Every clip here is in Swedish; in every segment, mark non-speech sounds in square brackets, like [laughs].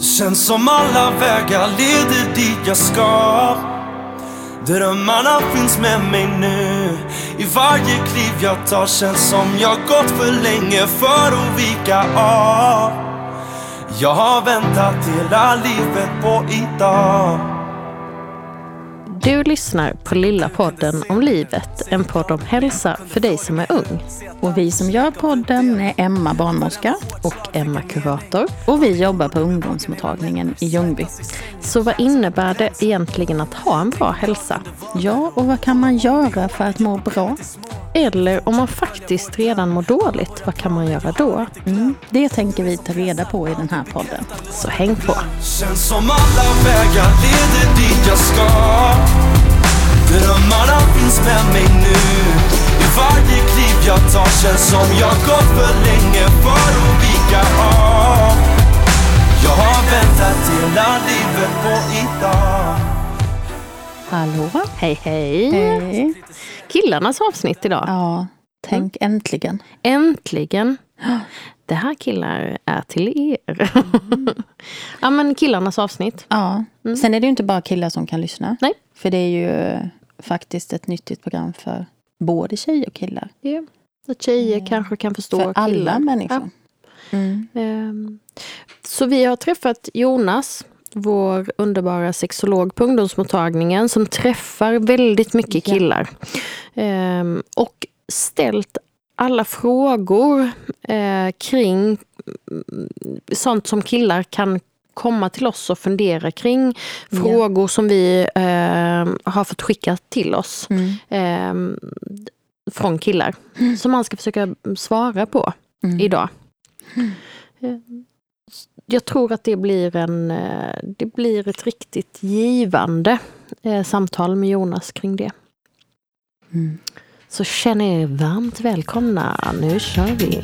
Känns som alla vägar leder dit jag ska. Drömmarna finns med mig nu. I varje kliv jag tar känns som jag gått för länge för att vika av. Jag har väntat hela livet på idag. Du lyssnar på Lilla podden om livet, en podd om hälsa för dig som är ung. Och vi som gör podden är Emma barnmorska. Och Emma Kurator. Och vi jobbar på ungdomsmottagningen i Ljungby. Så vad innebär det egentligen att ha en bra hälsa? Ja, och vad kan man göra för att må bra? Eller om man faktiskt redan mår dåligt, vad kan man göra då? Mm, det tänker vi ta reda på i den här podden. Så häng på! Känns som alla vägar leder dit jag ska Drömmarna finns med mig nu I varje kliv jag tar känns som jag gått för länge för att vika av Jag har väntat hela livet på idag Hallå? Hej hej! Hej. Killarnas avsnitt idag. Ja, tänk äntligen. Äntligen! Det här killar är till er. [laughs] ja men killarnas avsnitt. Ja. Sen är det ju inte bara killar som kan lyssna. Nej. För det är ju faktiskt ett nyttigt program för både tjejer och killar. Ja. Att tjejer kanske kan förstå för alla killar. människor. Mm. Ehm, Så vi har träffat Jonas, vår underbara sexolog på ungdomsmottagningen som träffar väldigt mycket Ja. killar. Ehm, Och ställt alla frågor eh, kring mm, sånt som killar kan komma till oss och fundera kring. Ja. Frågor som vi eh, har fått skicka till oss Mm. eh, från killar. Som man ska försöka svara på Mm. idag. Eh, Jag tror att det blir, en, eh, det blir ett riktigt givande eh, samtal med Jonas kring det. Mm. Så känn er varmt välkomna. Nu kör vi!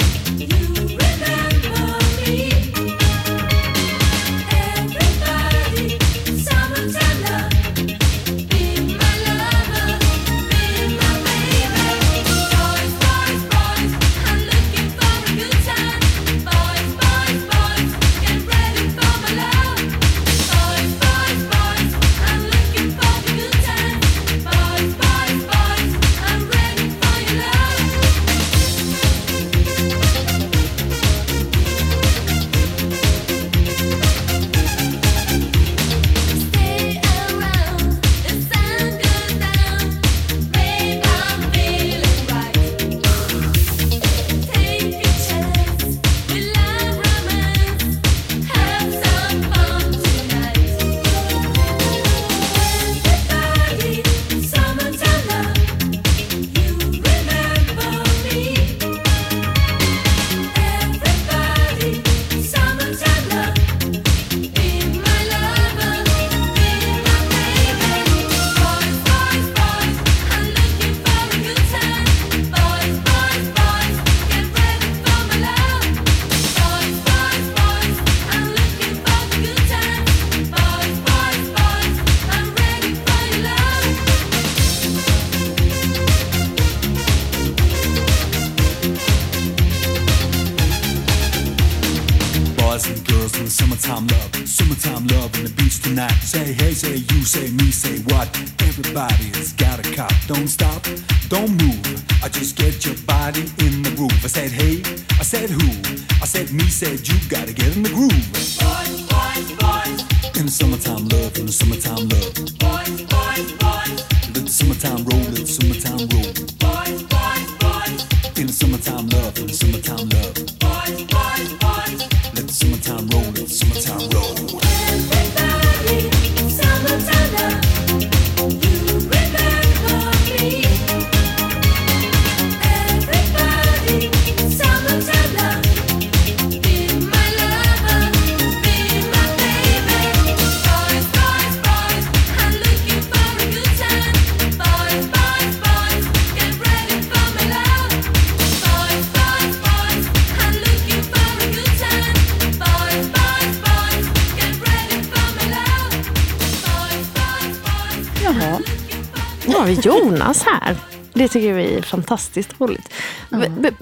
Jonas här. Det tycker vi är fantastiskt roligt.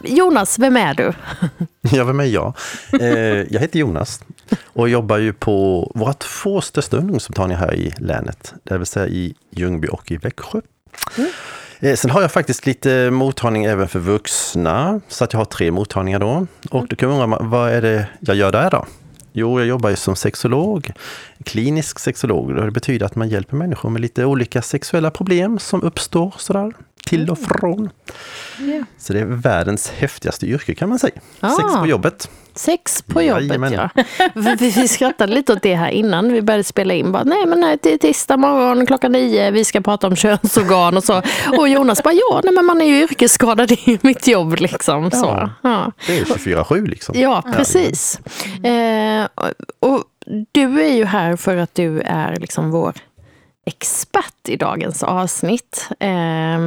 Jonas, vem är du? [laughs] Ja, vem är jag? Eh, jag heter Jonas. och jobbar ju på våra två största ungdomsmottagningar här i länet, det vill säga i Ljungby och i Växjö. Eh, Sen har jag faktiskt lite mottagning även för vuxna, så att jag har tre mottagningar då. Och då kan man undra, vad är det jag gör där då? Jo, jag jobbar ju som sexolog, klinisk sexolog. och Det betyder att man hjälper människor med lite olika sexuella problem som uppstår sådär till och från. Ja. Så det är världens häftigaste yrke kan man säga. Sex Ah. på jobbet. Sex på jobbet Jajamän. [laughs] ja. Vi, skrattade lite åt det här innan vi började spela in. Bara, nej men nej, det är tisdag morgon klockan nio, vi ska prata om könsorgan och så. Och Jonas bara, ja nej, men man är ju yrkesskadad, det är mitt jobb liksom. Så, Ja. ja. Det är 24-7 liksom. Ja, precis. Eh, och, och du är ju här för att du är liksom vår expert i dagens avsnitt. Eh,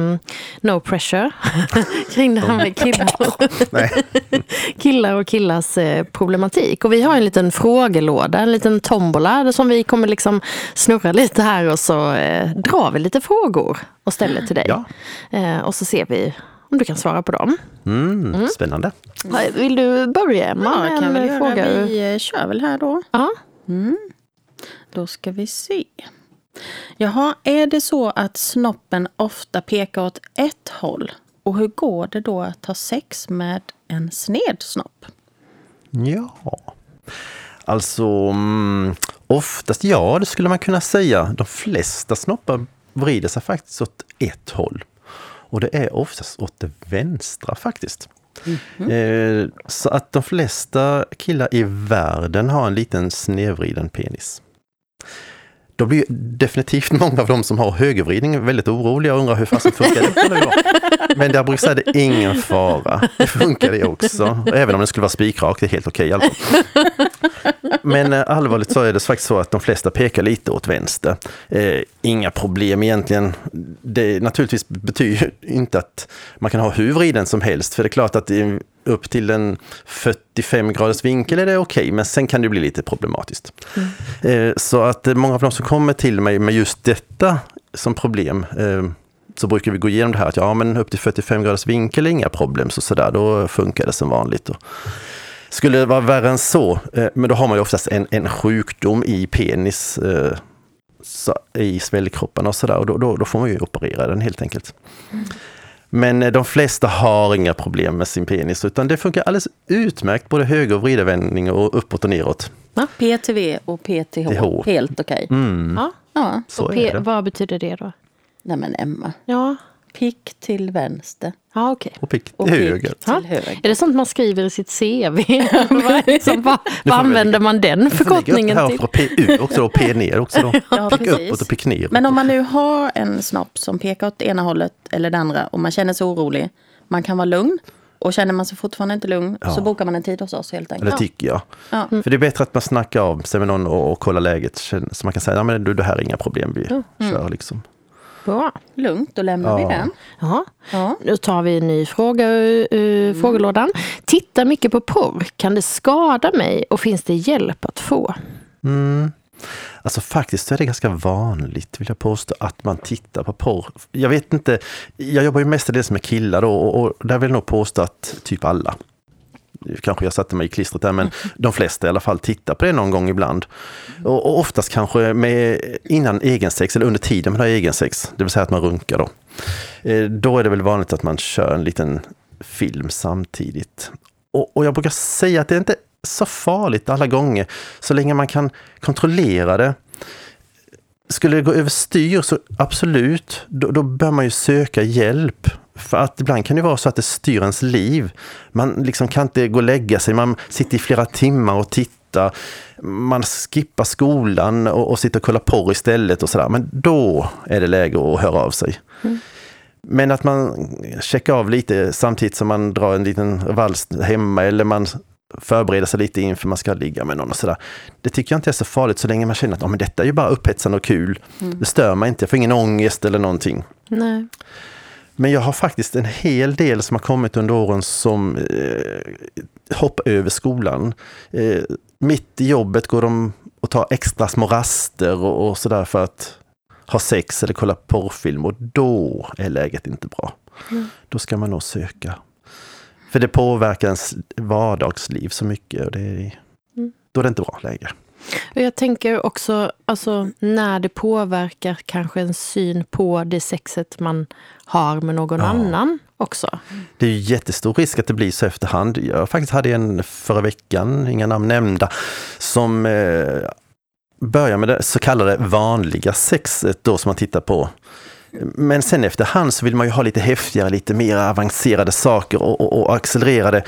no pressure [laughs] kring det här med killar, [laughs] killar och killars eh, problematik. Och vi har en liten frågelåda, en liten tombola som vi kommer liksom snurra lite här och så eh, drar vi lite frågor och ställer till dig. Ja. Eh, och så ser vi om du kan svara på dem. Mm, Spännande. Vill du börja Emma? Ja, jag kan väl fråga? Vi eh, kör väl här då. Ja. Då ska vi se. Jaha, är det så att snoppen ofta pekar åt ett håll? Och hur går det då att ha sex med en sned snopp? Ja. Alltså, mm, oftast ja, det skulle man kunna säga. De flesta snoppar vrider sig faktiskt åt ett håll. Och det är oftast åt det vänstra faktiskt. Eh, så att de flesta killar i världen har en liten snedvriden penis. Då blir definitivt [laughs] många av de som har högervridning väldigt oroliga och undrar hur fasen funkar det? på? Men där brukar säga det är ingen fara. Det funkar det också. Även om det skulle vara spikrak, det är helt okej. Okay, Men eh, allvarligt så är det faktiskt så att de flesta pekar lite åt vänster. Eh, inga problem egentligen. Det naturligtvis betyder inte att man kan ha hur vriden som helst. För det är klart att i- upp till en 45 graders vinkel är det okej, men sen kan det bli lite problematiskt. Eh, så att eh, många av de som kommer till mig med just detta som problem eh, så brukar vi gå igenom det här att ja, men upp till 45 graders vinkel är inga problem, så sådär, då funkar det som vanligt. Skulle det vara värre än så, men då har man ju oftast en, en sjukdom i penis, så, i svällkropparna och sådär, och då, då, då får man ju operera den helt enkelt. Men eh, de flesta har inga problem med sin penis, utan det funkar alldeles utmärkt, både höger och vridervändning och uppåt och neråt. PTV och PTH, TH. helt okej. Mm, Ja. Ja, så Och är P- det. vad betyder det då? nej men Emma. Ja, Pick till vänster ja okej. Och pick och till pick höger. till höger. Är det sånt man skriver i sitt CV? [laughs] [laughs] vad, vad, använder man den förkortningen till? för PU också då, P ner också då. [laughs] Ja, Pick precis. uppåt och pick ner. Men om man nu har en snopp som pekar åt ena hållet eller det andra och man känner sig orolig, man kan vara lugn. Och känner man sig fortfarande inte lugn Ja. så bokar man en tid hos oss helt enkelt. Det tycker jag. Ja. För det är bättre att man snackar av sig med någon och, och kollar läget. Så man kan säga, ja men du, det här är inga problem, vi kör liksom. Bra. Lugnt, då lämnar Ja. vi den. Ja. Ja. Nu tar vi en ny fråga ur ur frågelådan. Tittar mycket på porr. Kan det skada mig och finns det hjälp att få? Mm. Alltså faktiskt är det ganska vanligt, vill jag påstå, att man tittar på porr. Jag vet inte, jag jobbar ju mestadels med killar då och, och där vill jag nog påstå att typ alla, kanske jag satte mig i klistret där, men [laughs] de flesta i alla fall tittar på det någon gång ibland. Och, och oftast kanske med, innan egensex eller under tiden man har egensex, det vill säga att man runkar då. Eh, Då är det väl vanligt att man kör en liten film samtidigt. Och, och jag brukar säga att det är inte så farligt alla gånger, så länge man kan kontrollera det. Skulle det gå överstyr så absolut, då, då bör man ju söka hjälp. För att ibland kan det vara så att det styr ens liv. Man liksom kan inte gå och lägga sig, man sitter i flera timmar och tittar. Man skippar skolan och, och sitter och kollar porr istället och sådär. Men då är det läge att höra av sig. Men att man checkar av lite samtidigt som man drar en liten vals hemma eller man förbereder sig lite inför man ska ligga med någon och sådär. Det tycker jag inte är så farligt så länge man känner att oh, men detta är ju bara upphetsande och kul. Det stör mig inte, jag får ingen ångest eller någonting. Nej. Men jag har faktiskt en hel del som har kommit under åren som eh, hoppar över skolan. Eh, mitt i jobbet går de och tar extra små raster och, och sådär för att ha sex eller kolla porrfilm och då är läget inte bra. Då ska man nog söka. För det påverkar ens vardagsliv så mycket och det är, då är det inte bra läge. Jag tänker också alltså, när det påverkar kanske en syn på det sexet man har med någon annan också. Det är ju jättestor risk att det blir så efterhand. Jag faktiskt hade en förra veckan, inga namn nämnda, som eh, börjar med det så kallade vanliga sexet då som man tittar på. Men sen efterhand så vill man ju ha lite häftigare, lite mer avancerade saker och, och, och accelererade.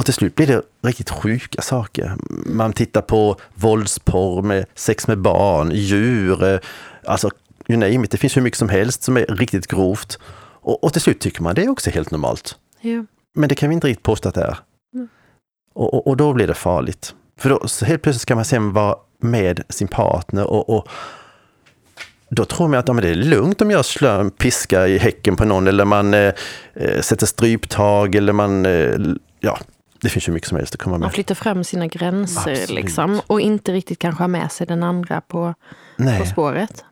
Och till slut blir det riktigt sjuka saker. Man tittar på våldsporr, med sex med barn, djur, eh, alltså you name it. Det finns hur mycket som helst som är riktigt grovt. Och, och till slut tycker man det är också helt normalt. Ja. Men det kan vi inte riktigt påstå att det är. Och, och, och då blir det farligt. För då så helt plötsligt ska man sen vara med sin partner och, och då tror man att ja, det är lugnt om jag slår en piska i häcken på någon eller man eh, eh, sätter stryptag eller man, eh, ja, det finns ju mycket som helst att komma Man med. flyttar fram sina gränser Absolut. liksom, och inte riktigt kanske har med sig den andra på, på Nej. spåret.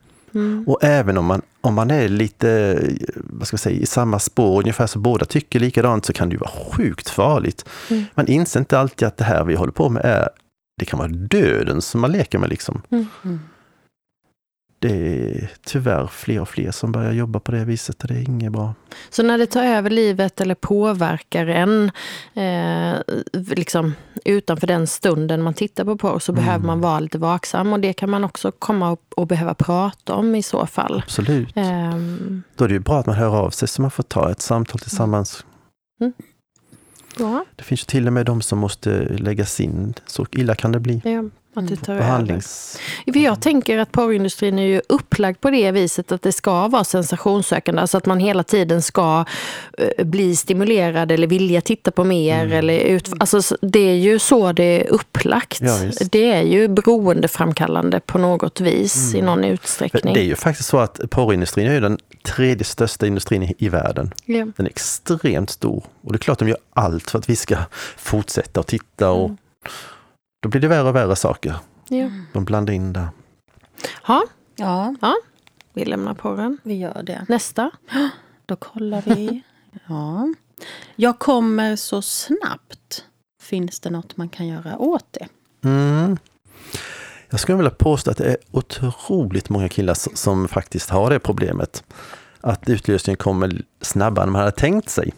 Och även om man, om man är lite, vad ska jag säga, i samma spår, ungefär så båda tycker likadant, så kan det ju vara sjukt farligt. Man inser inte alltid att det här vi håller på med är, det kan vara döden som man leker med liksom. Det är tyvärr fler och fler som börjar jobba på det viset och det är inget bra. Så när det tar över livet eller påverkar en eh, liksom, utanför den stunden man tittar på porr så behöver man vara lite vaksam. Och det kan man också komma upp och behöva prata om i så fall. Absolut. Ehm, Då är det ju bra att man hör av sig så man får ta ett samtal tillsammans. ja, Det finns till och med de som måste läggas in. Så illa kan det bli. ja, att det tar över. Behandlings... För jag tänker att porrindustrin är ju upplagd på det viset att det ska vara sensationssökande. Alltså att man hela tiden ska eh, bli stimulerad eller vilja titta på mer. Mm. Eller ut, alltså, det är ju så det är upplagt. Ja, det är ju beroendeframkallande på något vis i någon För utsträckning. det är ju faktiskt så att porrindustrin är ju den tredje största industrin i, världen. Ja. Den är extremt stor. Och det är klart de gör allt för att vi ska fortsätta och titta och då blir det värre och värre saker. Ja. De blandar in där. Ha, Ja, vi lämnar porren. vi gör det. Nästa. Då kollar vi. [gasps] Ja. Jag kommer så snabbt. Finns det något man kan göra åt det? Mm. Jag skulle vilja påstå att det är otroligt många killar som faktiskt har det problemet. Att utlösningen kommer snabbare än man hade tänkt sig.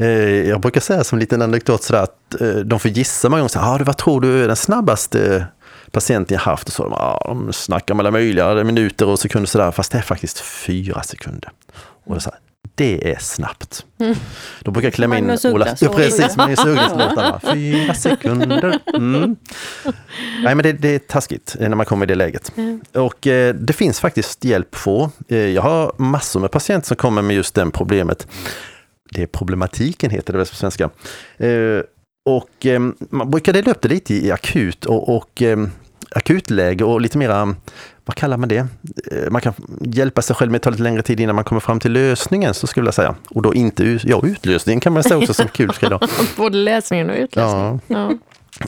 Eh, Jag brukar säga som en liten anekdot sådär att eh, de får gissa många gånger. Ah, vad tror du är den snabbaste patienten jag haft? Och så, ah, de snackar om alla möjliga minuter och sekunder sådär. Fast det är faktiskt fyra sekunder. Och det, är så här, det är snabbt. Då brukar jag klämma in Ola. Ugglas Ja, precis, Magnus Ugglas-låtarna. Fyra sekunder. Mm. Nej, men det, det är taskigt eh, när man kommer i det läget. Och eh, det finns faktiskt hjälp att få. Eh, jag har massor med patienter som kommer med just det problemet. Det är problematiken heter det väl på svenska. Eh, och eh, man brukar dela upp det lite i akut och, och eh, akutläge och lite mera, vad kallar man det? Eh, Man kan hjälpa sig själv med att ta lite längre tid innan man kommer fram till lösningen, så skulle jag säga. Och då inte, ut- ja utlösningen kan man säga också som kul ska idag. [laughs] Både läsningen och utlösningen. Ja.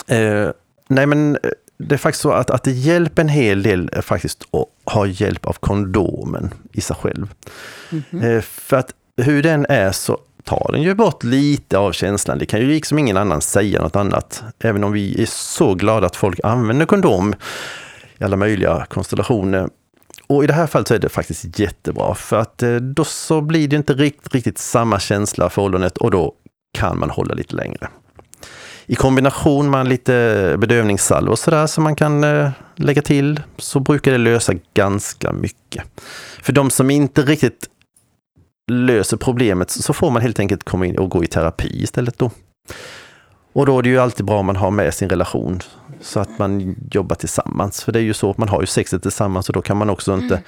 Ja. Eh, nej men eh, det är faktiskt så att, att det hjälper en hel del faktiskt att ha hjälp av kondomen i sig själv. Eh, för att hur den är så tar den ju bort lite av känslan. Det kan ju liksom ingen annan säga något annat. Även om vi är så glada att folk använder kondom i alla möjliga konstellationer. Och i det här fallet så är det faktiskt jättebra för att eh, då så blir det inte riktigt, riktigt samma känsla för ollonet och då kan man hålla lite längre. I kombination med lite bedövningssalvor och sådär som man kan eh, lägga till så brukar det lösa ganska mycket. För de som inte riktigt löser problemet så får man helt enkelt komma in och gå i terapi istället då. Och då är det ju alltid bra om man har med sin relation så att man jobbar tillsammans. För det är ju så att man har ju sexet tillsammans och då kan man också inte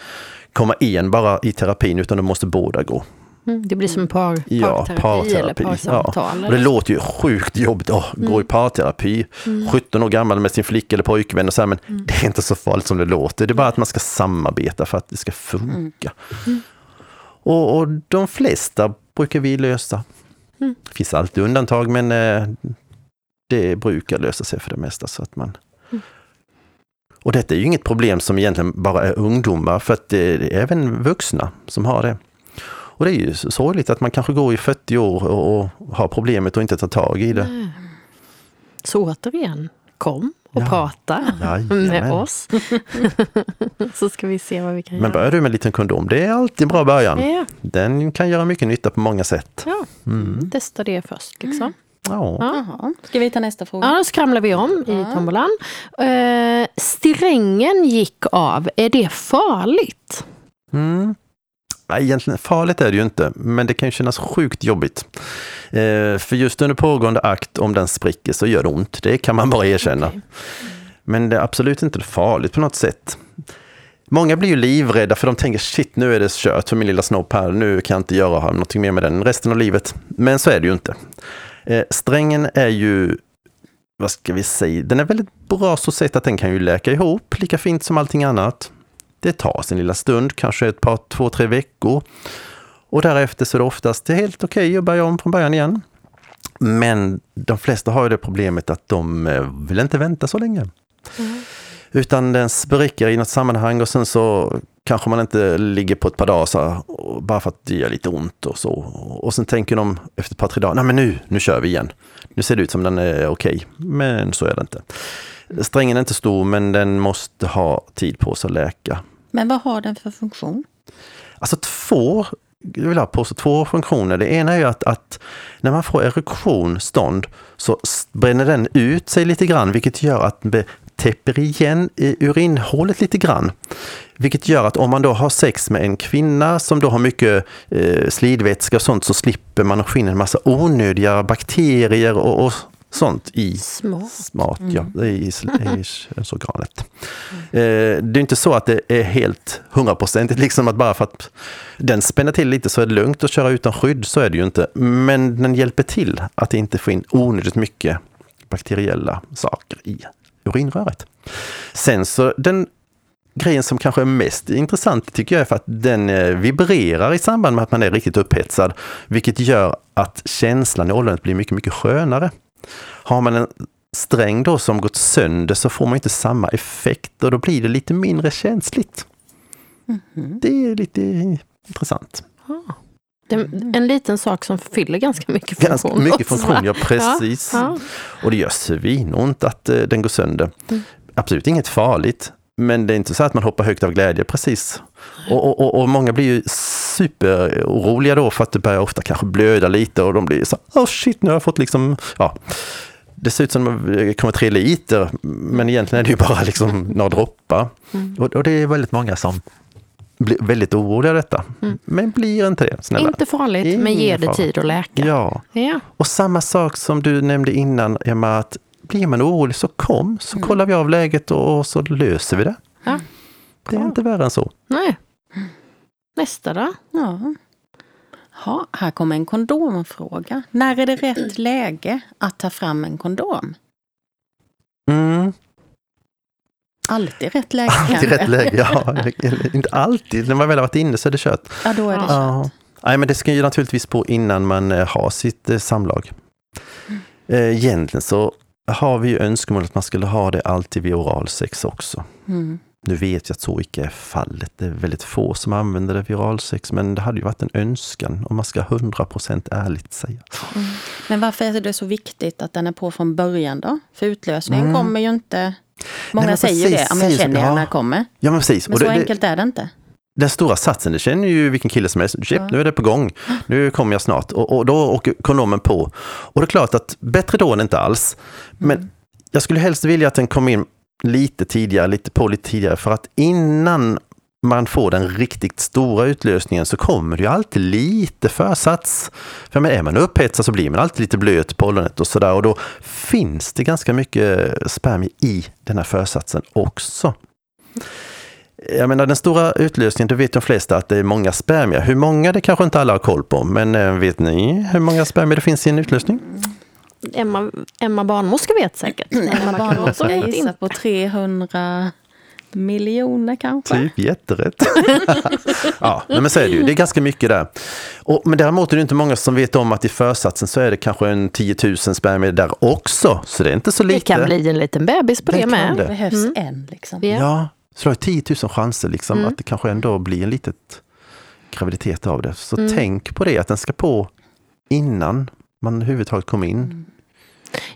komma en bara i terapin utan då måste båda gå. Mm, Det blir som par, Ja, parterapi, eller parterapi. parsamtal. Ja. Och det låter ju sjukt jobbigt att gå i parterapi. 17 år gammal med sin flicka eller pojkvän och så här, men det är inte så farligt som det låter. Det är bara att man ska samarbeta för att det ska funka. Och, och de flesta brukar vi lösa. Det finns alltid undantag men eh, det brukar lösa sig för det mesta. Så att man... Och detta är ju inget problem som egentligen bara är ungdomar för att det är även vuxna som har det. Och det är ju sorgligt att man kanske går i 40 år och, och har problemet och inte tar tag i det. Så återigen, kom och Ja. prata Jajamän. med oss. [laughs] så ska vi se vad vi kan Men göra. börjar du med en liten kondom, det är alltid en bra början. Ja, Den kan göra mycket nytta på många sätt. ja. Mm. testa det först. Liksom. Ja. Jaha. Ska vi ta nästa fråga? Ja, då skramlar vi om i tombolan. Eh, strängen gick av. Är det farligt? Mm. Egentligen farligt är det ju inte, men det kan ju kännas sjukt jobbigt. Eh, för just under pågående akt, om den spricker, så gör det ont. Det kan man bara erkänna. [laughs] Okej. Men det är absolut inte farligt på något sätt. Många blir ju livrädda för de tänker shit nu är det kört för min lilla snopp här, nu kan jag inte göra någonting mer med den resten av livet. Men så är det ju inte. Eh, strängen är ju, vad ska vi säga, den är väldigt bra så sätt att den kan ju läka ihop lika fint som allting annat. Det tar sin lilla stund, kanske ett par, två, tre veckor. Och därefter så är det oftast helt okej att börja om från början igen. Men de flesta har ju det problemet att de eh, vill inte vänta så länge. Utan den spricker i något sammanhang och sen så kanske man inte ligger på ett par dagar så bara för att det gör lite ont och så. Och sen tänker de efter ett par, tre dagar, nej men nu, nu kör vi igen. Nu ser det ut som den är okej, men så är det inte. Strängen är inte stor, men den måste ha tid på sig att läka. Men vad har den för funktion? Alltså två, jag vill ha påstå två funktioner. Det ena är ju att, att när man får erektion, stånd, så bränner den ut sig lite grann, vilket gör att den täpper igen i urinhålet lite grann. Vilket gör att om man då har sex med en kvinna som då har mycket eh, slidvätska och sånt så slipper man att få in en massa onödiga bakterier och, och sånt i Smart. Smart, ja. Det är i, i könsorganet. Eh, det är inte så att det är helt hundraprocentigt, liksom att bara för att den spänner till lite så är det lugnt att köra utan skydd, så är det ju inte. Men den hjälper till att inte få in onödigt mycket bakteriella saker i urinröret. Sen så den grejen som kanske är mest intressant tycker jag är för att den eh, vibrerar i samband med att man är riktigt upphetsad, vilket gör att känslan i ollonet blir mycket, mycket skönare. Har man en sträng då som gått sönder så får man inte samma effekt och då blir det lite mindre känsligt. Det är lite intressant. Det är en liten sak som fyller ganska mycket funktion. Ganska mycket funktion, [laughs] ja precis. Ja, Och det gör svinont att eh, den går sönder. Absolut inget farligt, men det är inte så att man hoppar högt av glädje precis. Och, och, och, och många blir ju superoroliga då för att det börjar ofta kanske blöda lite och de blir så oh shit, nu har jag fått liksom, ja. Det ser ut som att det kommer tre liter, men egentligen är det ju bara liksom några droppar. Och, och det är väldigt många som blir väldigt oroliga av detta. Men blir inte det, snälla. Inte farligt, men Ingen ger det fara. tid att läka. Ja, Ja. och samma sak som du nämnde innan, Emma, att blir man orolig så kom, så Mm. kollar vi av läget och, och så löser vi det. Ja. Det är inte värre än så. Nej. Nästa då? Ja. Ha, här kommer en kondomfråga. När är det rätt [clears throat] läge att ta fram en kondom? Mm. Alltid rätt läge Alltid kanske? rätt läge, ja. Inte alltid, när man väl har varit inne så är det kört. Ja, då är det Ja. kört. Nej, men det ska ju naturligtvis på innan man eh, har sitt eh, samlag. Eh, Egentligen så har vi ju önskemål att man skulle ha det alltid vid oralsex också. Mm. Nu vet jag att så icke är fallet. Det är väldigt få som använder det vid oralsex, men det hade ju varit en önskan om man ska 100% ärligt säga. Men varför är det så viktigt att den är på från början då? För utlösningen Mm. kommer ju inte... Många men säger precis, det, om jag säger så, känner ja. ja. när den kommer. Ja, men precis. Men så det, det, enkelt är det inte. den stora satsen, det känner ju vilken kille som helst. Shit, nu är det på gång. Nu kommer jag snart. Och, och då åker kondomen på. Och det är klart att bättre då än inte alls. Men jag skulle helst vilja att den kom in lite tidigare, lite på lite tidigare. För att innan man får den riktigt stora utlösningen så kommer det ju alltid lite försats. För men är man upphetsad så blir man alltid lite blöt på ollonet och sådär. Och då finns det ganska mycket spermier i den här försatsen också. Jag menar den stora utlösningen, det vet de flesta att det är många spermier. Hur många det kanske inte alla har koll på, men eh, vet ni hur många spermier det finns i en utlösning? Emma, Emma barnmorska vet säkert. [clears throat] Emma barnmorska vet gissar på 300 miljoner kanske. Typ jätterätt. [laughs] ja, men så är det ju. Det är ganska mycket där. Och, men däremot är det inte många som vet om att i försatsen så är det kanske en 10 000 spermier där också. Så det är inte så Det lite. kan bli en liten bebis på Det det, kan med. det. Det behövs Mm. en liksom. Ja. Ja, så du har 10 000 chanser liksom Mm. att det kanske ändå blir en litet graviditet av det. Så Mm. tänk på det, att den ska på innan man överhuvudtaget kommer in.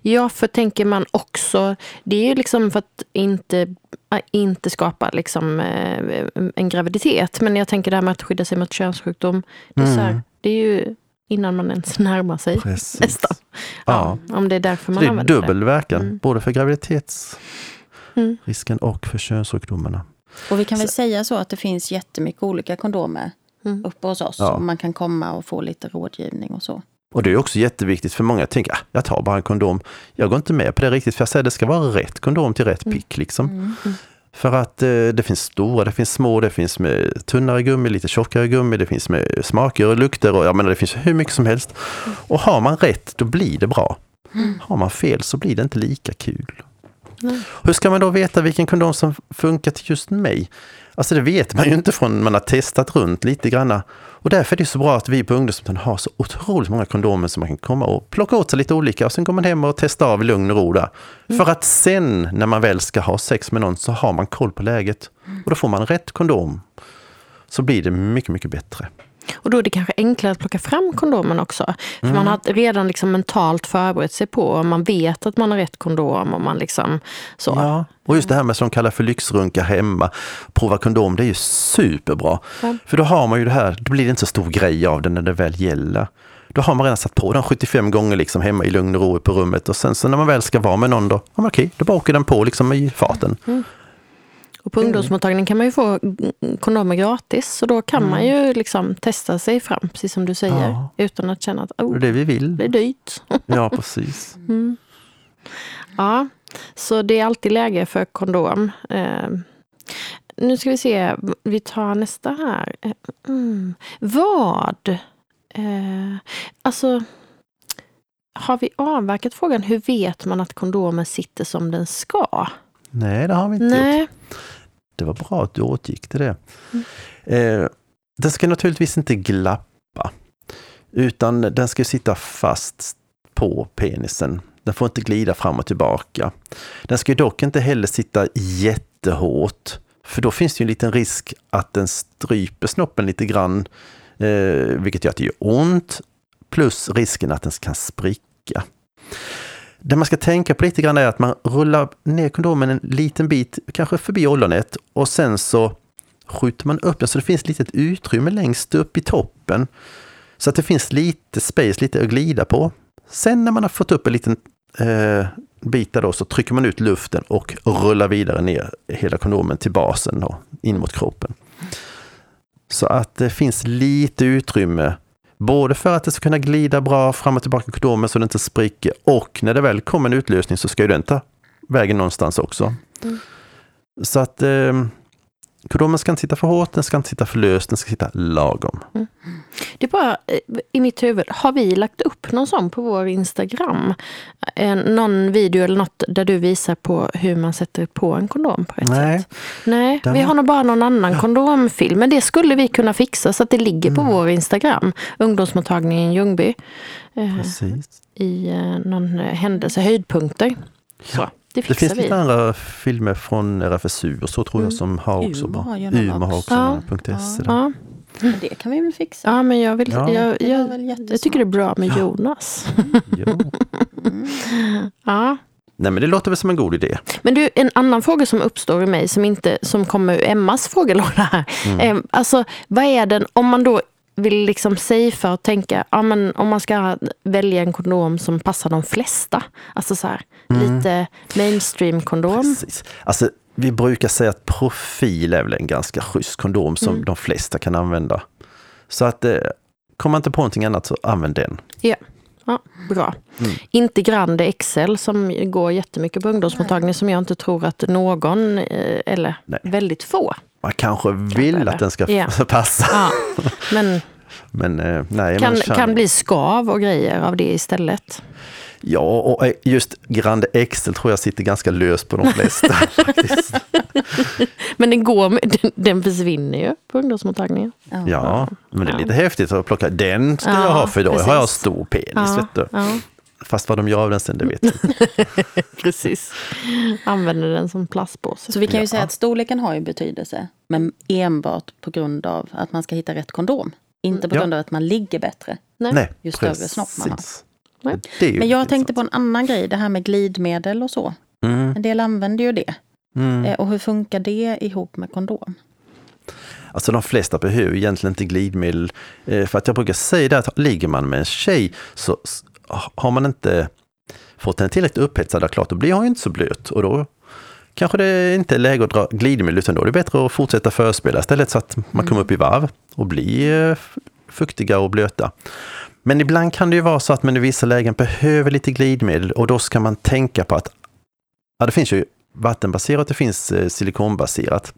Ja, för tänker man också, det är ju liksom för att inte, äh, inte skapa liksom, eh, en graviditet. Men jag tänker det här med att skydda sig mot könssjukdom, det är, så här, det är ju innan man ens närmar sig Mm. Precis. nästan. Ja, Om det är därför Så man det är använder dubbel verkan, Mm. både för graviditetsrisken Mm. och för könssjukdomarna. Och vi kan väl säga så att det finns jättemycket olika kondomer Mm. uppe hos oss. Ja. Och man kan komma och få lite rådgivning och så. Och det är också jätteviktigt för många tänker, ah, jag tar bara en kondom. Jag går inte med på det riktigt, för jag säger att det ska vara rätt kondom till rätt pick. Liksom. Mm. För att eh, det finns stora, det finns små, det finns med tunnare gummi, lite tjockare gummi, det finns med smaker och lukter och jag menar det finns hur mycket som helst. Och har man rätt, då blir det bra. Har man fel så blir det inte lika kul. Hur ska man då veta vilken kondom som funkar till just mig? Alltså det vet man ju inte från man har testat runt lite granna. Och därför är det så bra att vi på ungdomsmottagningen har så otroligt många kondomer som man kan komma och plocka åt sig lite olika och sen går man hem och testar av i lugn och ro där. För att sen när man väl ska ha sex med någon så har man koll på läget. Och då får man rätt kondom. Så blir det mycket, mycket bättre. Och då är det kanske enklare att plocka fram kondomen också. För Mm. man har redan liksom mentalt förberett sig på, och man vet att man har rätt kondom och man liksom så. Ja, och just det här med som de kallar för lyxrunka hemma, prova kondom, det är ju superbra. Ja. För då har man ju det här, då blir det inte så stor grej av det när det väl gäller. Då har man redan satt på den 75 gånger liksom hemma i lugn och ro på rummet och sen så när man väl ska vara med någon då, ja men okej, då bara åker den på liksom i farten. Och på ungdomsmottagningen kan man ju få mm, kondomer gratis. Så då kan man ju liksom testa sig fram, precis som du säger. Mm. Ja. Utan att känna att Det oh, är det vi vill. det är dyrt. [laughs] Ja, precis. Ja, så det är alltid läge för kondom. Eh, nu ska vi se, vi tar nästa här. Mm. Vad? Eh, alltså, har vi avverkat frågan hur vet man att kondomen sitter som den ska? Nej, det har vi inte gjort. Det var bra att du återgick till det. Eh, den ska naturligtvis inte glappa, utan den ska sitta fast på penisen. Den får inte glida fram och tillbaka. Den ska dock inte heller sitta jättehårt, för då finns det ju en liten risk att den stryper snoppen lite grann, eh, vilket gör att det gör ont, plus risken att den kan spricka. Det man ska tänka på lite grann är att man rullar ner kondomen en liten bit, kanske förbi ollonet och sen så skjuter man upp den så det finns ett litet utrymme längst upp i toppen. Så att det finns lite space, lite att glida på. Sen när man har fått upp en liten eh, bit där då så trycker man ut luften och rullar vidare ner hela kondomen till basen då, in mot kroppen. Så att det finns lite utrymme Både för att det ska kunna glida bra fram och tillbaka i kondomen så det inte spricker och när det väl kommer en utlösning så ska ju den ta vägen någonstans också. Så att eh, kondomen ska inte sitta för hårt, den ska inte sitta för löst, den ska sitta lagom. Det är bara eh, i mitt huvud, har vi lagt upp någon sån på vår Instagram? Eh, någon video eller något där du visar på hur man sätter på en kondom på rätt Nej. sätt? Nej, Den vi har- nog bara någon annan kondomfilm. Men det skulle vi kunna fixa så att det ligger Mm. på vår Instagram. Ungdomsmottagningen Ljungby. Eh, Precis. I någon händelse, höjdpunkter. Så, det Det finns vi. lite andra filmer från RFSU och så tror jag Mm. som har också Umeå bra. Umeå har också. Ja. ja. .se. där. Ja, Men det kan vi väl fixa. ja, men jag, vill, Ja. jag, jag, jag tycker det är bra med Jonas. Jo. [laughs] Ja. Nej men det låter väl som en god idé. Men du, en annan fråga som uppstår i mig som, inte, som kommer ur Emmas frågelåda här. Eh, alltså, vad är den, om man då vill liksom safea och tänka, ja, men om man ska välja en kondom som passar de flesta. Alltså så här, lite mainstream-kondom. Precis. Alltså, vi brukar säga att profil är väl en ganska schysst kondom som de flesta kan använda. Så att eh, kommer man inte på någonting annat så använd den. Ja. Ja, bra. Inte Grande XL som går jättemycket på ungdomsmottagningen som jag inte tror att någon, eh, eller Nej. väldigt få. Man kanske vill att den ska Ja. [laughs] passa. Ja, men Men eh, nej, kan, man känner- kan bli skav och grejer av det istället. Ja, och eh, just Grande Excel tror jag sitter ganska löst på de flesta. [laughs] Men den, går, den, den försvinner ju på ungdomsmottagningen. Ja, men det är lite häftigt att plocka. Den ska Ja, jag ha för idag har jag stor penis. Ja, vet du. Ja, Fast vad de gör av den sen, det vet jag [laughs] precis. Använder den som plastpåse. Så vi kan ju Ja. säga att storleken har ju betydelse. Men enbart på grund av att man ska hitta rätt kondom. Inte på Ja. grund av att man ligger bättre. Nej. Nej, Ju större snopp man har. Men jag tänkte på en annan grej, det här med glidmedel och så. Mm, En del använder ju det. mm. Eh, Och hur funkar det ihop med kondom? Alltså de flesta behöver egentligen inte glidmedel. Eh, För att jag brukar säga det att ligger man med en tjej så har man inte fått henne tillräckligt upphetsad, klart, då blir hon ju inte så blöt. Och då kanske det inte är läge att dra glidmedel, utan då är det bättre att fortsätta förspela istället så att man kommer upp i varv och blir eh, fuktiga och blöta. Men ibland kan det ju vara så att man i vissa lägen behöver lite glidmedel och då ska man tänka på att ja, det finns ju vattenbaserat och det finns eh, silikonbaserat.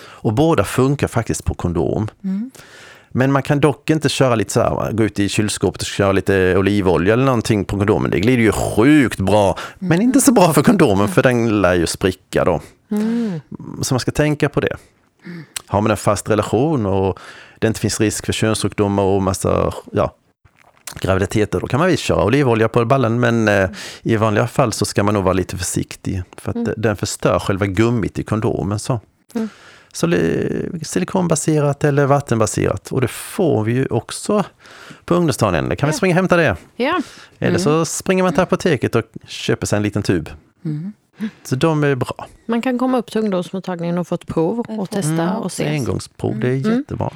Och båda funkar faktiskt på kondom. Mm. Men man kan dock inte köra lite så här, gå ut i kylskåpet och köra lite olivolja eller någonting på kondomen. Det glider ju sjukt bra, men inte så bra för kondomen för den lär ju spricka då. Mm. Så man ska tänka på det. Har man en fast relation och det inte finns risk för könssjukdomar och massa ja, graviditeter, då kan man visst köra olivolja på ballen, men eh, i vanliga fall så ska man nog vara lite försiktig för att Mm. den förstör själva gummit i kondomen. Så. Mm. Silikonbaserat eller vattenbaserat. Och det får vi ju också på ungdomsdagen. Kan vi springa och hämta det? Ja. Eller så springer man till apoteket och köper sig en liten tub. Mm. Så de är bra. Man kan komma upp till ungdomsmottagningen och få ett prov och testa och se. Engångsprov, det är Mm. jättebra.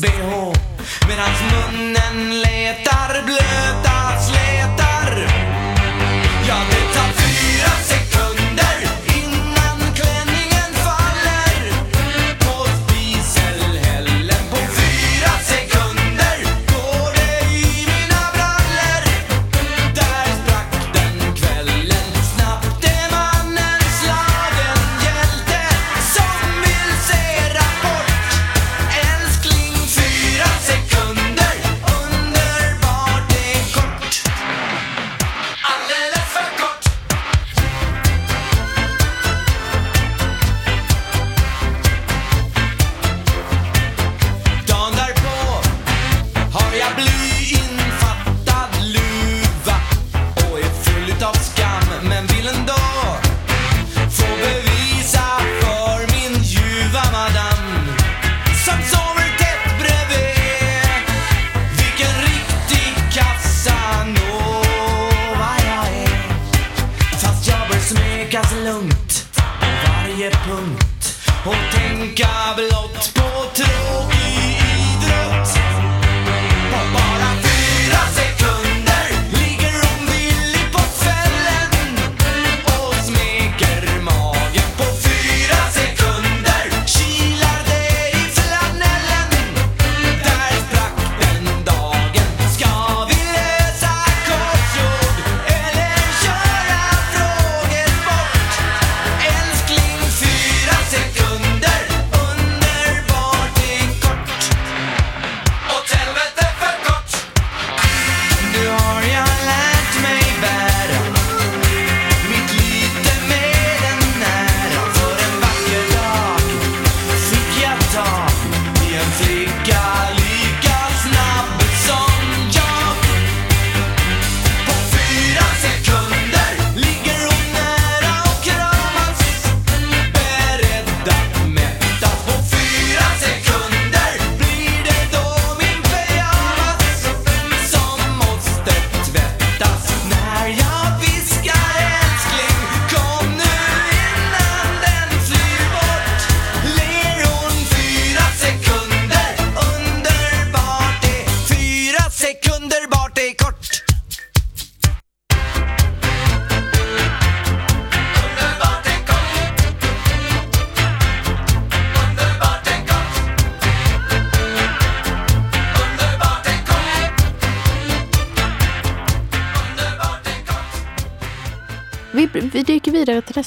bed home. Man,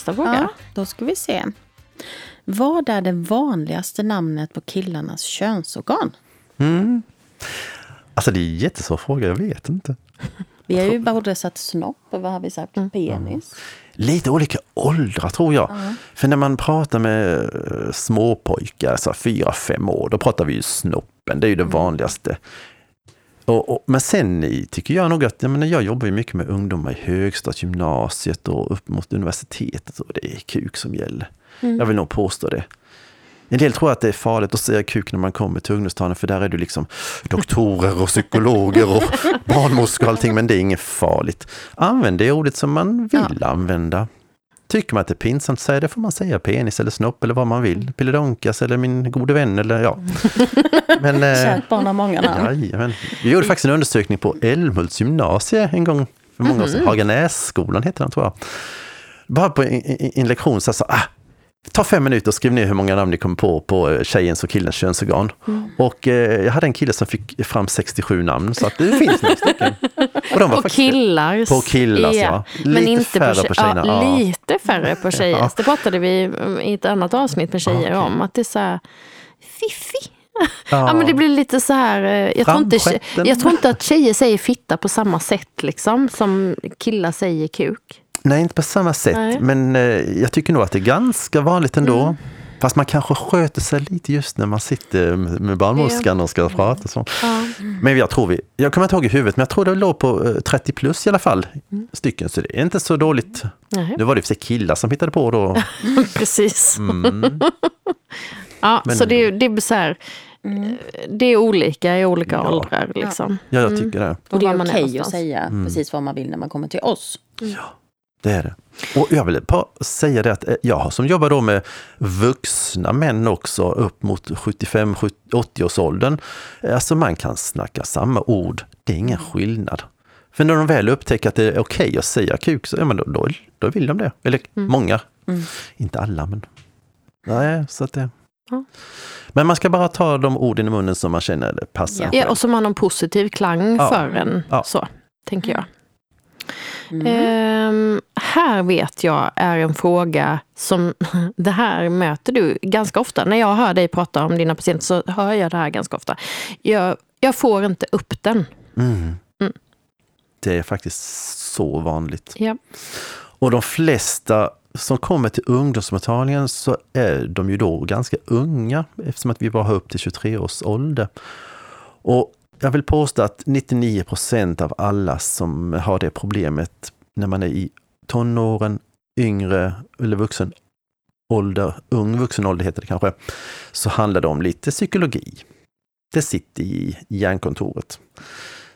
nästa fråga. Ja, då ska vi se. Vad är det vanligaste namnet på killarnas könsorgan? Alltså det är en jättesvår fråga, jag vet inte. [laughs] Vi har ju både sagt snopp och vad har vi sagt? Penis. Lite olika åldrar tror jag. För när man pratar med eh, småpojkar, så fyra, fem år, då pratar vi ju snoppen. Det är ju det vanligaste. Och, och, men sen i- tycker jag nog att, jag, menar, jag jobbar ju mycket med ungdomar i högstadiet, gymnasiet och upp mot universitetet och det är kuk som gäller. Jag vill nog påstå det. En del tror att det är farligt att säga kuk när man kommer till ungdomstalen för där är du liksom doktorer och psykologer och barnmorskor och allting men det är inget farligt. Använd det ordet som man vill använda. Tycker man att det är pinsamt, säg det får man säga penis eller snopp eller vad man vill. Pilledonkas eller min gode vän eller ja. [laughs] Men, eh, Kärt barn har många namn. Jajamän. Jag gjorde faktiskt en undersökning på Älmhults gymnasie en gång för många år sedan. Haganässkolan heter den tror jag. Bara på en, en, en lektion så sa ah, ta fem minuter och skriv ner hur många namn ni kommer på på eh, tjejens och killens könsorgan. Och eh, jag hade en kille som fick fram 67 namn så att det finns några stycken. Och de var [laughs] faktiskt- killars. På killars, ja. Men Lite inte färre på, på tje- tjejerna, Ja, ja. lite färre på tjejer. Ja. Det pratade vi i ett annat avsnitt med tjejer Okej. om. Att det är så här fiffi. Ja. men det blir lite så här, eh, jag tror, inte, jag tror inte att tjejer säger fitta på samma sätt liksom som killar säger kuk. Nej, inte på samma sätt. Nej. Mm. Men eh, jag tycker nog att det är ganska vanligt ändå. Fast man kanske sköter sig lite just när man sitter med barnmorskan och ska prata. Så. Ja. Men jag tror vi, jag kommer inte ihåg i huvudet, men jag tror det låg på eh, 30 plus i alla fall. Mm. Stycken, så det är inte så dåligt. Nej. Nu var det för sig killar som hittade på då. [laughs] Precis. Mm. [laughs] Ja, Men- så det, är- det är så här, eh, det är olika i olika Ja. åldrar. Liksom. Ja, jag tycker det. Och det är okej att någonstans. säga Mm. precis vad man vill när man kommer till oss. Det är det. Och jag vill bara säga det att eh, jag som jobbar då med vuxna män också upp mot 75-80-årsåldern. Alltså man kan snacka samma ord, det är ingen skillnad. För när de väl upptäcker att det är okej att säga kuk, så ja, men då, då, då vill de det. Eller många. Mm. Inte alla, men... Nej, så att det... Ja. Men man ska bara ta de orden i munnen som man känner passar. Ja, och som har någon positiv klang Ja. för en. Ja. Så, tänker jag. Mm. Ehm, här vet jag är en fråga som, [laughs] det här möter du ganska ofta. När jag hör dig prata om dina patienter så hör jag det här ganska ofta. Jag, jag får inte upp den. Mm. Mm. Det är faktiskt så vanligt. Ja. Och de flesta som kommer till ungdomsmottagningen så är de ju då ganska unga eftersom att vi bara har upp till 23 års ålder. Och jag vill påstå att 99 procent av alla som har det problemet när man är i tonåren, yngre eller vuxen ålder, ung vuxen ålder heter det kanske, så handlar det om lite psykologi. Det sitter i hjärnkontoret.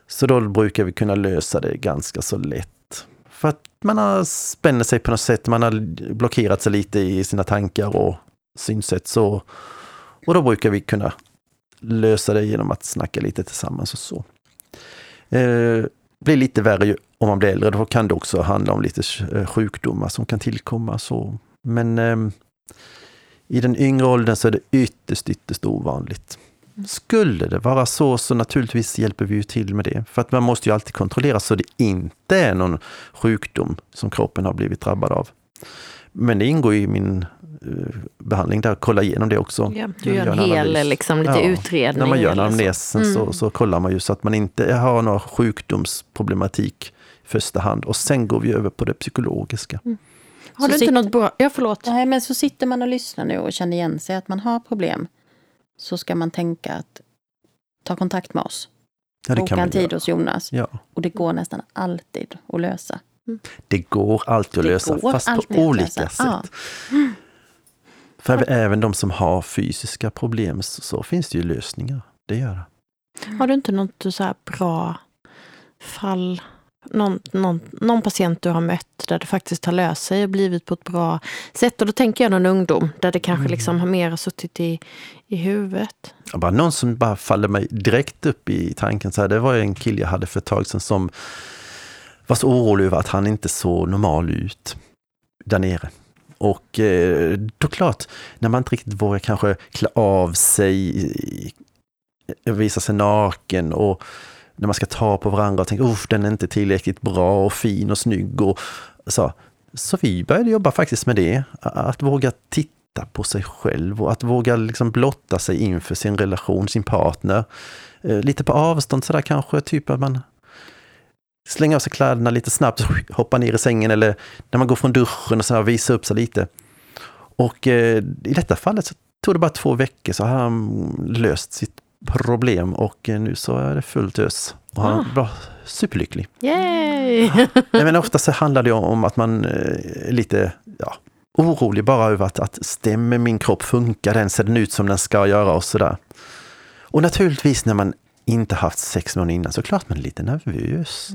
Så då brukar vi kunna lösa det ganska så lätt. För att man har spänner sig på något sätt, man har blockerat sig lite i sina tankar och synsätt. Så, och då brukar vi kunna lösa det genom att snacka lite tillsammans och så. Eh, blir lite värre ju om man blir äldre, då kan det också handla om lite eh, sjukdomar som kan tillkomma. Så. Men eh, i den yngre åldern så är det ytterst, ytterst ovanligt. Skulle det vara så, så naturligtvis hjälper vi ju till med det. För att man måste ju alltid kontrollera så det inte är någon sjukdom som kroppen har blivit drabbad av. Men det ingår i min behandling där, att kolla igenom det också. Ja, du gör en analys. hel liksom, lite Ja, utredning. När man gör så. anamnesen så, Mm. så kollar man ju så att man inte har någon sjukdomsproblematik i första hand. Och sen går vi över på det psykologiska. Har du Så inte sitter- något bra... Ja, förlåt. Nej, men så sitter man och lyssnar nu och känner igen sig att man har problem. Så ska man tänka att ta kontakt med oss. Ja, det Boka kan en tid göra. hos Jonas. Ja, Och det går nästan alltid att lösa. det går alltid att Det lösa, fast på olika sätt. Ja. För även de som har fysiska problem så, så finns det ju lösningar. Det gör det. Har du inte något så här bra fall? Någon, någon, någon patient du har mött där det faktiskt har löst sig och blivit på ett bra sätt. Och då tänker jag någon ungdom där det kanske liksom har mer suttit i, i huvudet. Ja, Bara någon som bara faller mig direkt upp i tanken. Så här, det var en kille jag hade för ett tag sedan som var så orolig över att han inte såg normal ut där nere. Och eh, då klart, när man inte riktigt vågar kanske klä av sig, eh, visa sig naken och när man ska ta på varandra och tänka uff den är inte tillräckligt bra och fin och snygg och så. Så vi började jobba faktiskt med det. Att våga titta på sig själv och att våga liksom blotta sig inför sin relation, sin partner. Eh, lite på avstånd sådär kanske, typ att man slänger av sig kläderna lite snabbt, [laughs] hoppar ner i sängen eller när man går från duschen och så här, visa upp sig lite. Och eh, i detta fallet så tog det bara två veckor så har han löst sitt problem och eh, nu så är det fullt ös. Och han var superlycklig. Yay! Nej, men ofta så handlar det om att man eh, är lite ja, orolig bara över att, att stämmer min kropp, funkar den, ser den ut som den ska göra och sådär. Och naturligtvis när man inte haft sex månader innan så klart man är lite nervös.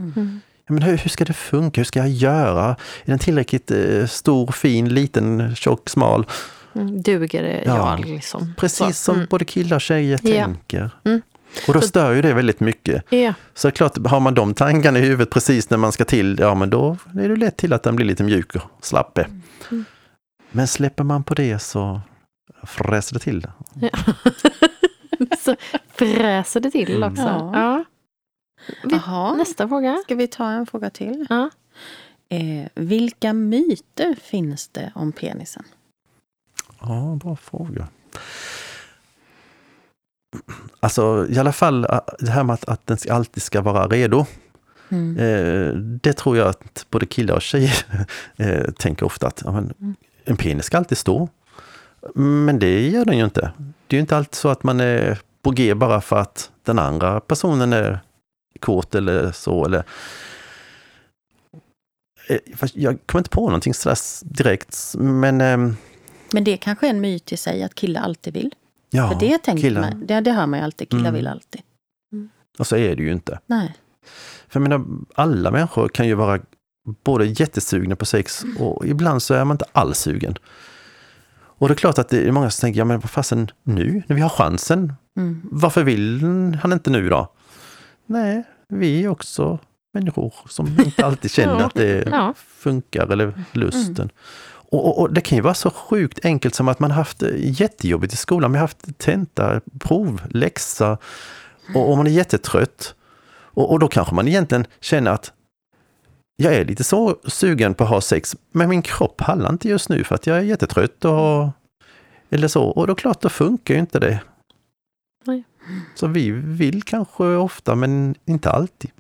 Ja, men hur, hur ska det funka? Hur ska jag göra? Är den tillräckligt eh, stor, fin, liten, tjock, smal? Mm, Duger det Ja. jag liksom? Precis Så, som mm. både killar och tjejer Ja. tänker. Mm. Och då stör ju det väldigt mycket. Ja. Så klart, har man de tankarna i huvudet precis när man ska till, ja men då är det lätt till att den blir lite mjuk och slappe. Mm. Men släpper man på det så fräser det till. [laughs] [laughs] Så fräser det till Mm. också. Ja. Ja. Vi-. Nästa fråga. Ska vi ta en fråga till? Ja. Eh, vilka myter finns det om penisen? Ja, bra fråga. Alltså i alla fall ä, det här med att, att den ska- alltid ska vara redo. Mm. Eh, det tror jag att både killar och tjejer [laughs] eh, tänker ofta att ja, men, en penis ska alltid stå. Men det gör den ju inte. Det är ju inte alltid så att man är på G bara för att den andra personen är kåt eller så. Eller... Eh, fast Jag kommer inte på någonting sådär direkt, men ehm, Men det är kanske är en myt i sig att killar alltid vill. ja, För det tänker killar. man, det, det hör man ju alltid, killar Mm. vill alltid. Och så är det ju inte. Nej. För jag menar, alla människor kan ju vara både jättesugna på sex och ibland så är man inte alls sugen. Och det är klart att det är många som tänker, ja men vad fasen nu, när vi har chansen, Mm. varför vill han inte nu då? Nej, vi är också människor som [laughs] inte alltid känner att det Ja. funkar eller lusten. Och, och, och det kan ju vara så sjukt enkelt som att man haft jättejobbigt i skolan, man har haft tenta, prov, läxa och, och man är jättetrött. Och, och då kanske man egentligen känner att jag är lite så sugen på att ha sex, men min kropp pallar inte just nu för att jag är jättetrött och eller så. Och då klart, då funkar ju inte det. Nej. Så vi vill kanske ofta, men inte alltid.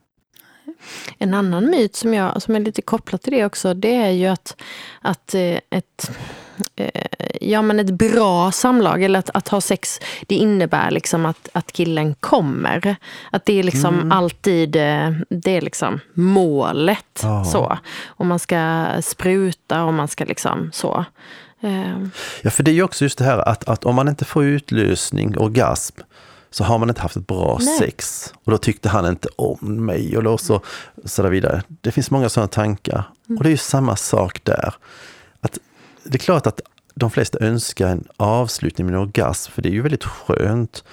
En annan myt som, jag, som är lite kopplad till det också, det är ju att, att eh, ett, ja, men ett bra samlag, eller att, att ha sex, det innebär liksom att, att killen kommer. Att det är liksom Mm. alltid eh, det är liksom målet. Så. Och man ska spruta och man ska liksom så. Eh, Ja, för det är ju också just det här att, att om man inte får utlösning, orgasm, så har man inte haft ett bra Nej. sex. Och då tyckte han inte om mig och då så, så där vidare. Det finns många sådana tankar. Och det är ju samma sak där. Det är klart att de flesta önskar en avslutning med en orgasm, för det är ju väldigt skönt.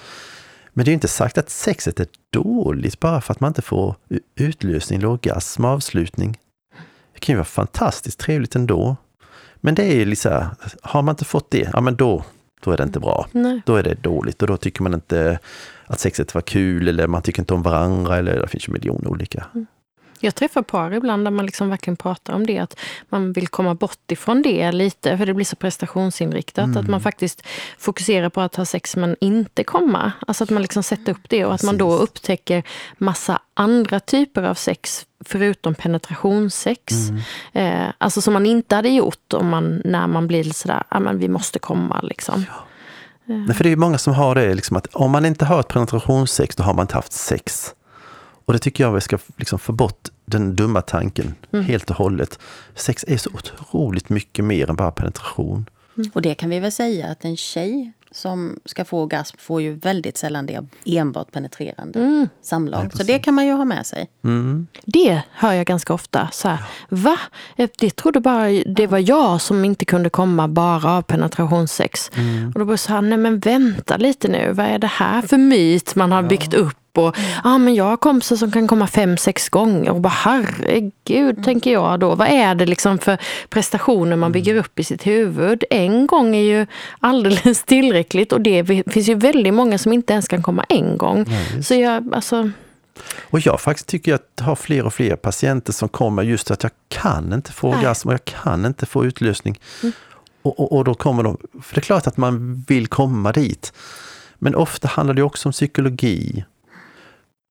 Men det är ju inte sagt att sexet är dåligt bara för att man inte får utlösning eller orgasm, avslutning. Det kan ju vara fantastiskt trevligt ändå. Men det är ju liksom, har man inte fått det, ja men då, då är det inte bra. nej. Då är det dåligt och då tycker man inte att sexet var kul eller man tycker inte om varandra eller det finns ju miljoner olika. Jag träffar par ibland där man liksom verkligen pratar om det, att man vill komma bort ifrån det lite, för det blir så prestationsinriktat. Att man faktiskt fokuserar på att ha sex men inte komma. Alltså att man liksom sätter upp det och att man då Precis. upptäcker massa andra typer av sex, förutom penetrationssex. Eh, alltså som man inte hade gjort om man, när man blir sådär, ja men vi måste komma liksom. Nej, för det är många som har det, liksom att om man inte har ett penetrationssex, då har man inte haft sex. Och det tycker jag vi ska liksom få bort den dumma tanken helt och hållet. Sex är så otroligt mycket mer än bara penetration. Och det kan vi väl säga att en tjej som ska få orgasm får ju väldigt sällan det enbart penetrerande samlag. så det kan man ju ha med sig. Det hör jag ganska ofta. Så här, Va? Det trodde bara det var jag som inte kunde komma bara av penetrationssex. Och då blir det så här, nej men vänta lite nu. Vad är det här för myt man har byggt upp? Och, ah, men jag har kompisar som kan komma fem, sex gånger. Och bara herregud, tänker jag då. Vad är det liksom för prestationer man bygger upp i sitt huvud? En gång är ju alldeles [laughs] tillräckligt. Och det finns ju väldigt många som inte ens kan komma en gång. Så jag, alltså, Och jag faktiskt tycker att har fler och fler patienter som kommer just att jag kan inte få Nej. orgasm och jag kan inte få utlösning. Och, och, och då kommer de, för det är klart att man vill komma dit. Men ofta handlar det också om psykologi.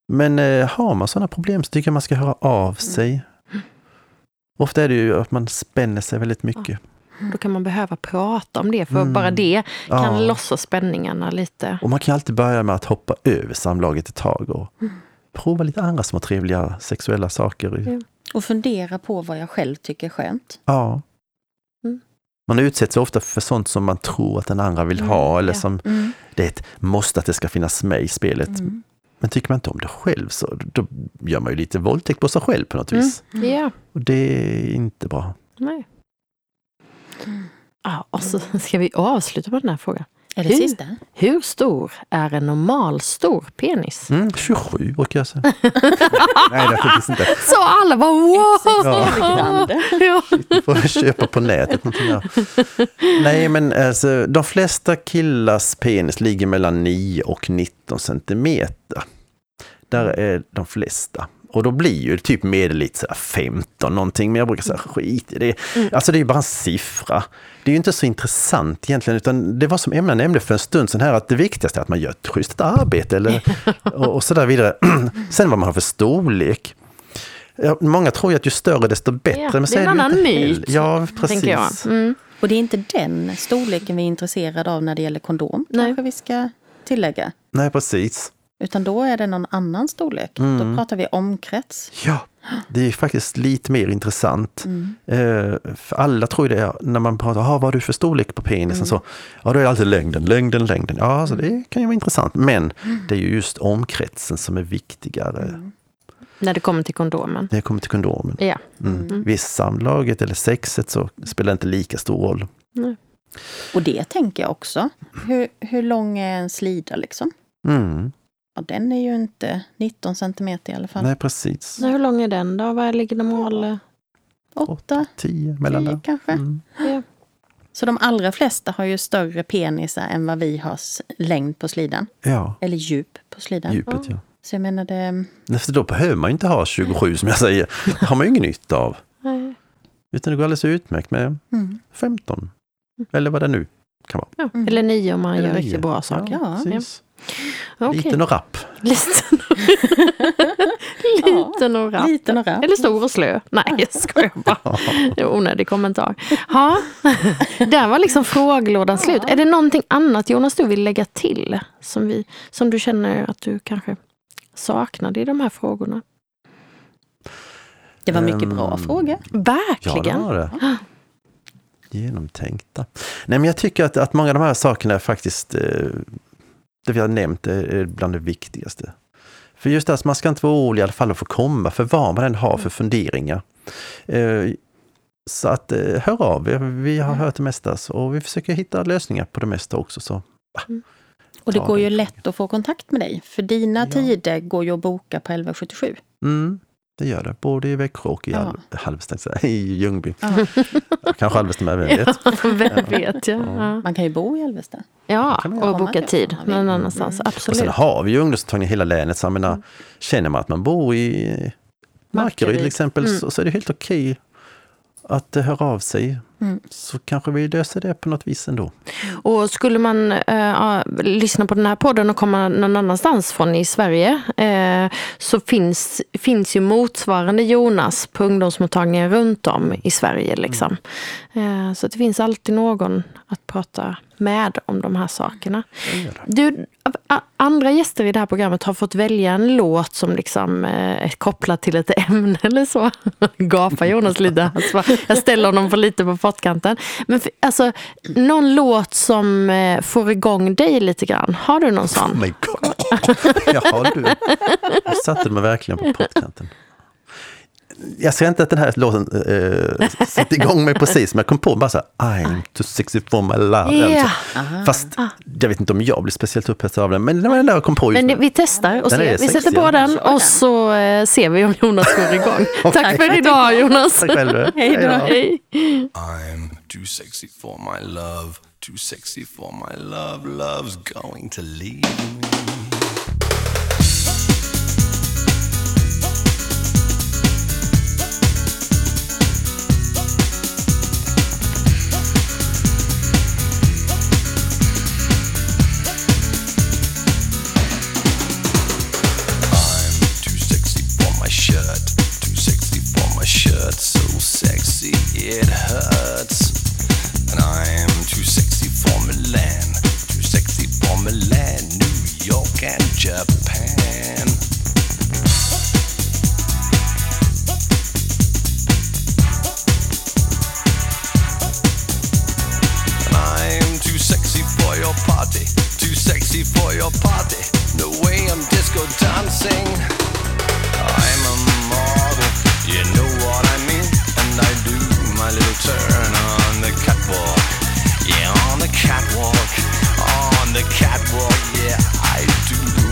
Men eh, har man sådana problem så tycker jag man ska höra av sig. Ofta är det ju att man spänner sig väldigt mycket. Då kan man behöva prata om det, för Mm. bara det kan Ja. lossa spänningarna lite. Och man kan alltid börja med att hoppa över samlaget ett tag och prova lite andra små trevliga sexuella saker. Ja. Och fundera på vad jag själv tycker är skönt. Ja. Mm. Man utsätts ofta för sånt som man tror att den andra vill ha eller ja. som Mm. det är ett måste att det ska finnas med i spelet. Mm. Men tycker man inte om det själv så då gör man ju lite våldtäkt på sig själv på något Mm. vis. Ja, Och det är inte bra. nej. Ja, och så ska vi avsluta på den här frågan. Är det Hur? sista? Hur stor är en normalstor penis? Mm, 27 brukar jag säga. [laughs] Nej, naturligtvis inte. Så alla bara wow! Ja. Ja. får köpa på nätet. någonting där. Nej, men alltså, de flesta killars penis ligger mellan 9 och 19 centimeter. Där är de flesta. Och då blir ju typ medel lite så här 15 någonting, men jag brukar säga skit i det. Alltså det är ju bara en siffra. Det är ju inte så intressant egentligen, utan det var som Emma nämnde för en stund sedan här, att det viktigaste är att man gör ett schysst arbete eller, [laughs] och, och så där vidare. [clears throat] Sen vad man har för storlek. Ja, många tror ju att ju större desto bättre. Ja, men det är en annan myt. Ja, precis. Tänker jag. Mm. Och det är inte den storleken vi är intresserade av när det gäller kondom, Nej. kanske vi ska tillägga. Nej, precis. Utan då är det någon annan storlek. Då pratar vi omkrets. Ja, det är faktiskt lite mer intressant. Mm. Eh, för alla tror ju det, när man pratar, ah, vad har du för storlek på penisen? Så, ja, då är det alltid längden, längden, längden. Ja, så det kan ju vara intressant. Men det är ju just omkretsen som är viktigare När det kommer till kondomen. när det kommer till kondomen. Ja. Mm. Vid samlaget eller sexet så spelar det inte lika stor roll. Och det tänker jag också. Hur, hur lång är en slida liksom? Ja, den är ju inte 19 centimeter i alla fall. Nej, precis. Så hur lång är den då? Vad ligger normal? Åtta, Tio mellan tio där. kanske. Mm. Ja. Så de allra flesta har ju större penisar än vad vi har längd på slidan. Ja, Eller djup på slidan. djupet ja. Så jag menar det... Nej, för Då behöver man ju inte ha 27 som jag säger. Det har man ju ingen nytta av. Nej. Utan det går alldeles utmärkt med Mm. 15. Eller vad det nu kan vara. Ja. Mm. Eller nio om man Eller gör nio. riktigt bra saker. Ja, precis. Okej. Liten och rapp. Liten. [laughs] Liten och rapp. Liten och rapp. Eller stor och slö. Nej, jag skojar bara. [laughs] Det onödig kommentar. Ja, där var liksom frågelådan slut. Är det någonting annat Jonas du vill lägga till? Som, vi, som du känner att du kanske saknade i de här frågorna? Det var mycket bra Ehm, frågor. Ja, det Verkligen. var det. Genomtänkta. Nej, men jag tycker att, att många av de här sakerna är faktiskt, eh, det vi har nämnt, är bland det viktigaste. För just det, att man ska inte vara orolig i alla fall att få komma, för vad man än har för funderingar. Eh, Så att eh, hör av er, vi har hört det mesta och vi försöker hitta lösningar på det mesta också. Så. Och det går ju lätt att få kontakt med dig. För dina Ja. tider går ju att boka på 1177. Mm, det gör det, både i Växjö och i Ja. Al- i Ljungby. Ja. Kanske Alvesta med, vem vet. [laughs] Vem vet, ja. Ja, Man kan ju bo i Alvesta. ja och boka tid någon annanstans. Och sen Absolut. har vi ju ungdomsmottagningar i hela länet. Så jag menar, känner man att man bor i Markaryd till exempel Mm. så, så är det helt okej att eh, höra av sig. Mm. Så kanske vi löser det på något vis ändå. Och skulle man eh, lyssna på den här podden och komma någon annanstans från i Sverige eh, så finns, finns ju motsvarande Jonas på ungdomsmottagningar runt om i Sverige. Liksom. Eh, så det finns alltid någon att prata med om de här sakerna. Du, andra gäster i det här programmet har fått välja en låt som liksom eh, är kopplad till ett [laughs] ämne eller så. Gapar Jonas lite. Jag ställer honom för lite på pottkanten. Men för, alltså, någon låt som eh, får igång dig lite grann. Har du någon Oh sån? my god! [laughs] Ja, du. Jag satte mig verkligen på pottkanten. Jag ser inte att den här låten äh, satte igång mig precis, men jag kom på bara så här, I'm too sexy for my love. Så. Fast jag vet inte om jag blir speciellt upphetsad av den, men det var den där jag kom på just Men det, nu. vi testar och ser. Vi sätter på den och så eh, ser vi om Jonas går igång. [laughs] Tack för idag Jonas. Tack själv. [laughs] Hej då. Hej. I'm too sexy for my love, too sexy for my love. Love's going to leave me. Sexy for my shirt, so sexy it hurts. And I'm too sexy for Milan, too sexy for Milan, New York and Japan. And I'm too sexy for your party, too sexy for your party. No way I'm disco dancing. I do my little turn on the catwalk. Yeah, on the catwalk, on the catwalk. Yeah, I do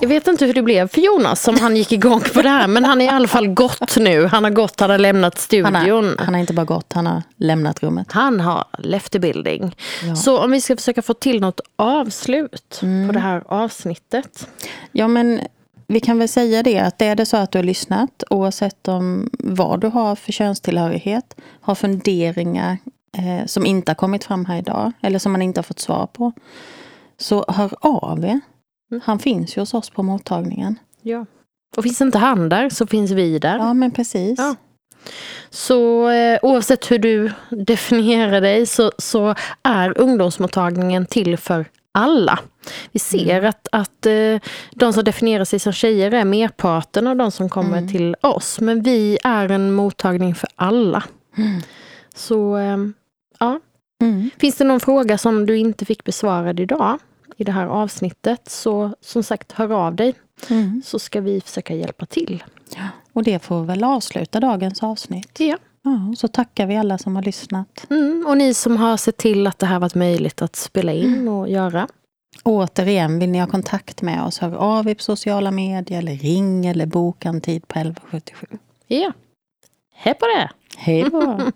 Jag vet inte hur det blev för Jonas som han gick igång på det här, men han är i alla fall gått nu. Han har gått, han har lämnat Han studion. har, han har inte bara gått, han har lämnat rummet. Han har left the building. Så om vi ska försöka få till något avslut på det här avsnittet. Ja, men vi kan väl säga det att är det så att du har lyssnat, oavsett om vad du har för könstillhörighet, har funderingar eh, som inte har kommit fram här idag, eller som man inte har fått svar på, så hör av er. Han finns ju hos oss på mottagningen. Ja. Och finns inte han där så finns vi där. Ja, men precis. Ja. Så eh, oavsett hur du [laughs] definierar dig så, så är ungdomsmottagningen till för alla. Vi ser att, att eh, de som definierar sig som tjejer är merparten av de som kommer till oss. Men vi är en mottagning för alla. Så eh, ja, Mm. finns det någon fråga som du inte fick besvarad idag i det här avsnittet så som sagt hör av dig Mm. så ska vi försöka hjälpa till. Och det får väl avsluta dagens avsnitt. Ja. Ja, så tackar vi alla som har lyssnat. Mm, och ni som har sett till att det här varit möjligt att spela in och göra. Återigen, vill ni ha kontakt med oss, hör av er på sociala medier eller ring eller boka en tid på 1177. Ja. Hej på det! Hej då! [laughs]